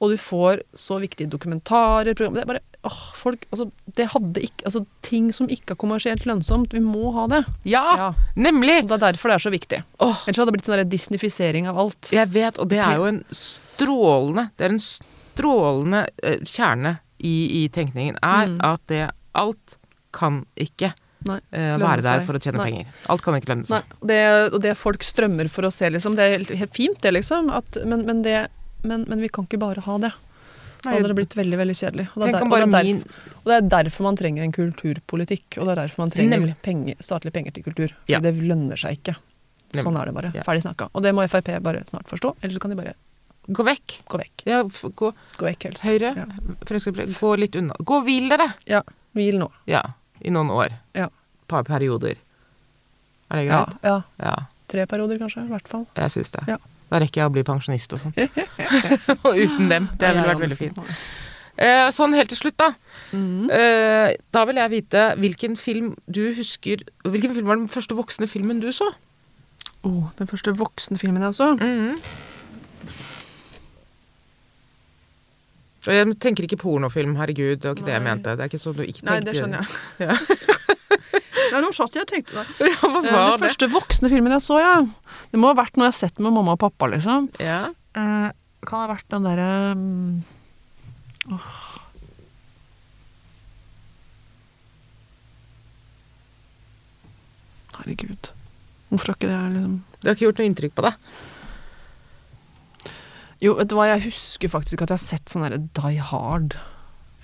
Og du får så viktige dokumentarer program, Det er bare åh, folk Altså, det hadde ikke Altså, ting som ikke er kommersielt lønnsomt. Vi må ha det. Ja, Ja. nemlig! Og det er derfor det er så viktig. Åh, Ellers hadde det blitt sånn disnifisering disneyfisering av alt. jeg vet, og det er jo en strålende Det er en strålende eh, kjerne i, i tenkningen, er Mm. at det alt kan ikke Nei, uh, være der seg. for å tjene Nei. penger. Alt kan ikke lønne seg. Nei, det, og det folk strømmer for å se, liksom, det er helt, helt fint, det, liksom. At, men, men, det, men, men vi kan ikke bare ha det. Da hadde det blitt veldig veldig kjedelig. Og det, er der, og, det er derfor, og det er derfor man trenger en kulturpolitikk. Og det er derfor man trenger penger, statlige penger til kultur. Fordi Ja. det lønner seg ikke. Nemlig. Sånn er det bare. Ja. Ferdig snakka. Og det må Frp bare snart forstå, eller så kan de bare Gå vekk. gå vekk. Ja, gå Gå vekk helst. Høyre. Ja. Fremskrittspartiet. Gå litt unna. Gå og hvil dere! ja. Hvil nå. Ja. I noen år. Ja. Par perioder. Er det greit? ja. Ja. Tre perioder, kanskje. I hvert fall. Jeg syns det. Ja. Da rekker jeg å bli pensjonist og sånn. [LAUGHS] og uten dem. Det ville vært veldig fint. Eh, sånn helt til slutt, da. Mm. Eh, da vil jeg vite hvilken film du husker Hvilken film var den første voksne filmen du så? Oh, den første voksne filmen jeg så. Og Jeg tenker ikke pornofilm, herregud. Det var ikke det jeg mente. Det er ikke sånn du ikke tenker. Nei, det skjønner jeg. Ja. [LAUGHS] [LAUGHS] Det er noen shots jeg tenkte da. Ja, hva var var Den første voksne filmen jeg så, ja. Det må ha vært noe jeg har sett med mamma og pappa, liksom. Ja. Eh, kan ha vært den derre um. Herregud. Hvorfor har ikke det liksom Det har ikke gjort noe inntrykk på deg? Jo, vet du hva, jeg husker faktisk at jeg har sett sånn derre Die Hard.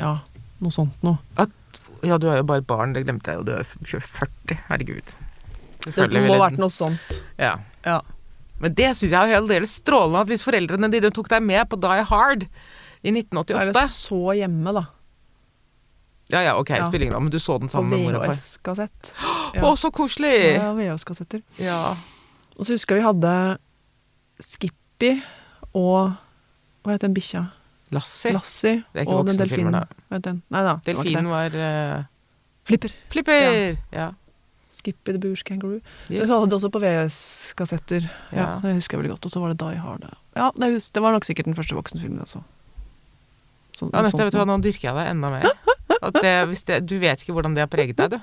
Ja, noe sånt noe. At, ja, du er jo bare et barn, det glemte jeg jo. Du er 40. Herregud. Det må ha vært noe sånt. Ja. Ja. Men det syns jeg er helt del strålende at hvis foreldrene dine tok deg med på Die Hard i 1988 Eller så hjemme, da. Ja ja, ok, Ja. spiller ingen rolle, men du så den sammen med mor og far. VHS-kassett. Å, så koselig! Ja, VHS-kassetter. Ja. Og så husker jeg vi hadde Skippy og Hva het den bikkja? Lassie. Lassie. Det er ikke Og den delfinen. Nei da. Delfinen var var uh... Flipper. Flipper! Ja. Skippy the Boosh Kangaroo. Yes. Det hadde de også på VS-kassetter. Ja. Ja. Det husker jeg veldig godt. Og så var det Die Hard. Ja, det, det var nok sikkert den første voksenfilmen jeg så. Sånn- Ja, nettopp, vet du hva, nå dyrker jeg deg enda mer. [LAUGHS] Det, det, du vet ikke hvordan det har preget deg, du.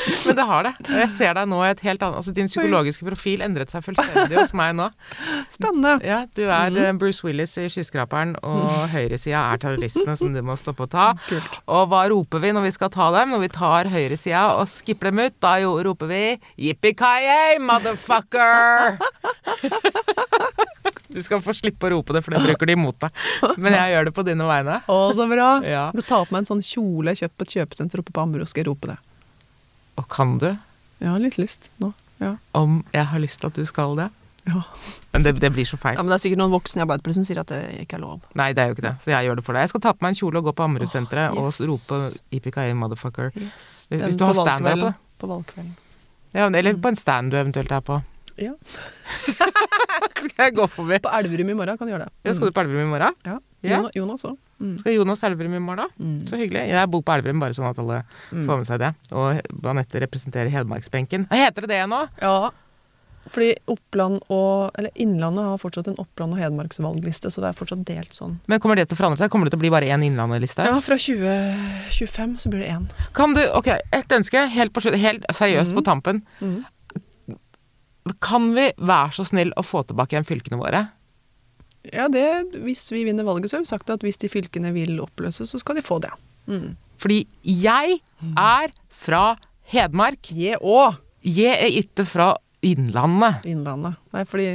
[LAUGHS] Men det har det. Og Jeg ser deg nå i et helt annet Altså Din psykologiske profil endret seg fullstendig hos meg nå. Spennende. Ja, Du er eh, Bruce Willis i 'Skyskraperen', og høyresida er terroristene som du må stoppe å ta. [LAUGHS] Kult. Og hva roper vi når vi skal ta dem? Når vi tar høyresida og skipper dem ut, da jo roper vi 'Yippee-ki-yay, motherfucker'! [LAUGHS] Du skal få slippe å rope det, for det bruker de imot deg. Men jeg gjør det på dine vegne. Å, så bra. Ja. Jeg skal ta på meg en sånn kjole Kjøp kjøpt på et kjøpesenter oppe på Ammerud, skal jeg rope det. Og kan du, Jeg har litt lyst nå. Ja. om jeg har lyst til at du skal det? Ja. Men det, det blir så feil. ja, Men det er sikkert noen voksne i Arbeiderpartiet som sier at det ikke er lov. Nei, det er jo ikke det. Så jeg gjør det for deg. Jeg skal ta på meg en kjole og gå på Ammerud-senteret Åh, og rope 'Yippee-ki-yay, motherfucker'. Hvis, Den hvis du har stand der på valgkvelden. det. På valgkvelden. Ja, eller på en stand du eventuelt er på. Ja. [LAUGHS] skal jeg gå forbi? På Elverum i morgen kan du gjøre det. Ja, skal du på Elverum i morgen? Ja. Ja. Jonas, òg. Mm. Skal Jonas Elverum i morgen, da? Mm. Så hyggelig. Jeg bor på Elverum, bare sånn at alle Mm. får med seg det. Og Anette representerer Hedmarksbenken. Heter det det nå? Ja, fordi Oppland og Eller Innlandet har fortsatt en Oppland- og Hedmarksvalgliste, så det er fortsatt delt sånn. Men kommer det til å forandre seg? Kommer det til å bli bare én Innlandet-liste? Ja, fra 2025 så blir det én. Kan du, ok, et ønske, helt, på, helt seriøst på tampen. Mhm. Kan vi være så snill å få tilbake igjen fylkene våre? Ja, det, hvis vi vinner valget, så har vi sagt at hvis de fylkene vil oppløses, så skal de få det. Mm. Fordi jeg er fra Hedmark. Jeg òg! Jeg er ikke fra Innlandet. Innlandet. Nei, fordi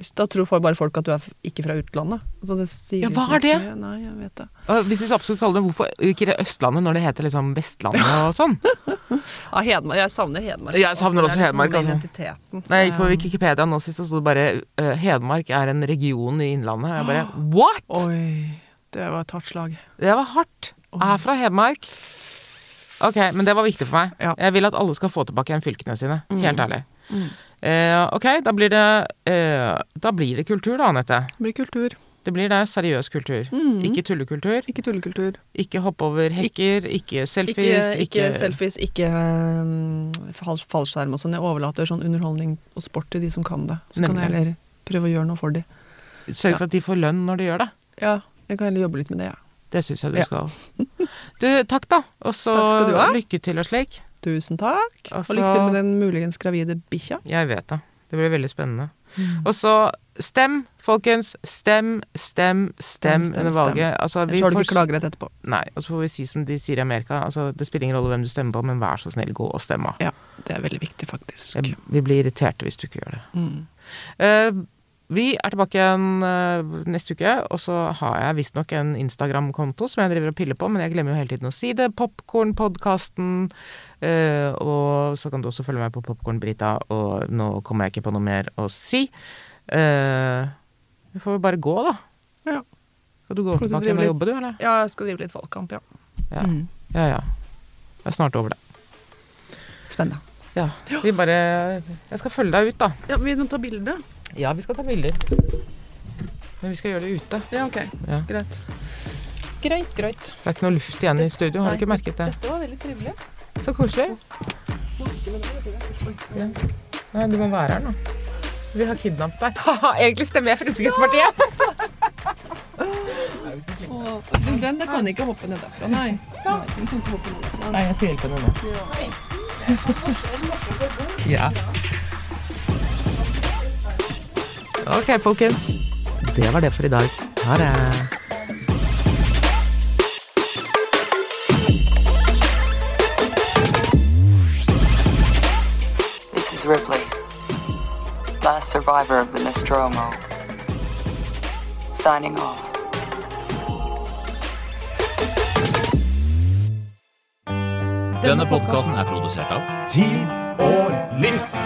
hvis, Da tror folk bare folk at du er ikke fra utlandet. Altså, Ja, liksom hva er det? Nei, jeg vet det. Og hvis vi så absolutt kaller det hvorfor ikke det Østlandet når det heter liksom Vestlandet [LAUGHS] og sånn? Ja, Hedmark. Jeg savner Hedmark. Jeg savner også er liksom Hedmark, altså. Identiteten. Når jeg gikk på Wikipedia nå sist, så sto det bare uh, Hedmark er en region i Innlandet. Jeg bare [GASPS] What?! Oi, det var et hardt slag. Det var hardt. Jeg er fra Hedmark. Ok, men det var viktig for meg. Ja. Jeg vil at alle skal få tilbake igjen fylkene sine. Mm. Helt ærlig. Mm. Eh, ok, da blir det eh, Da blir det kultur, da, Anette. Det blir kultur. Det blir det. Seriøs kultur. Mm. Ikke tullekultur. Ikke tullekultur. Ikke hoppe over hekker. Ikke selfies. Ikke, ikke selfies, ikke um, fal- fallskjerm og sånn. Jeg overlater sånn underholdning og sport til de som kan det. Så kan jeg heller prøve å gjøre noe for de. Sørg for at de får lønn når de gjør det. Ja, jeg kan heller jobbe litt med det, jeg. Ja. Det syns jeg du Ja. skal. Du, takk, da. Og så lykke til og slik. Tusen takk. Og Og lykke til med den muligens gravide bikkja. Jeg vet det. Det blir veldig spennende. Og så stem, folkens. Stem, stem, stem, Stem, under valget. Altså, vi Ellers har du får ikke klagerett etterpå. Nei, og så får vi si som de sier i Amerika, altså det spiller ingen rolle hvem du stemmer på, men vær så snill, gå og stemme. Ja, det er veldig viktig, faktisk. Jeg- Vi blir irriterte hvis du ikke gjør det. Mm. Eh, vi er tilbake igjen eh, neste uke, og så har jeg visstnok en Instagram-konto som jeg driver og piller på, men jeg glemmer jo hele tiden å si det. Popkornpodkasten. Uh, og så kan du også følge meg på Popkorn-Brita, og nå kommer jeg ikke på noe mer å si. Eh, vi får bare gå, da. Ja. Skal du gå tilbake igjen og jobbe, du, eller? Ja, jeg skal drive litt valgkamp, ja. Ja. Mm. ja ja. Jeg er snart over det. Spennende. Ja. Vi bare Jeg skal følge deg ut, da. Ja, Vi må ta bilde. Ja, vi skal ta bilder. Men vi skal gjøre det ute. Ja, ok. Ja. Greit. Greit, greit. Det er ikke noe luft igjen i studio. Har du ikke merket det? Dette var veldig trivelig. Så koselig. Ja. Nei, du må være her nå. Vi har kidnappet deg. [LAUGHS] Haha, Egentlig stemmer jeg Fremskrittspartiet. Åh, Den, den kan ikke hoppe ned derfra, nei. Nei, den kan ikke hoppe ned derfra. Nei, jeg skal hjelpe henne nå. Ja. Ok, folkens. Det var det for i dag. Ha det. This is Ripley, last survivor of the Nostromo. Signing off. Denne podkasten er produsert av Tid og lyst.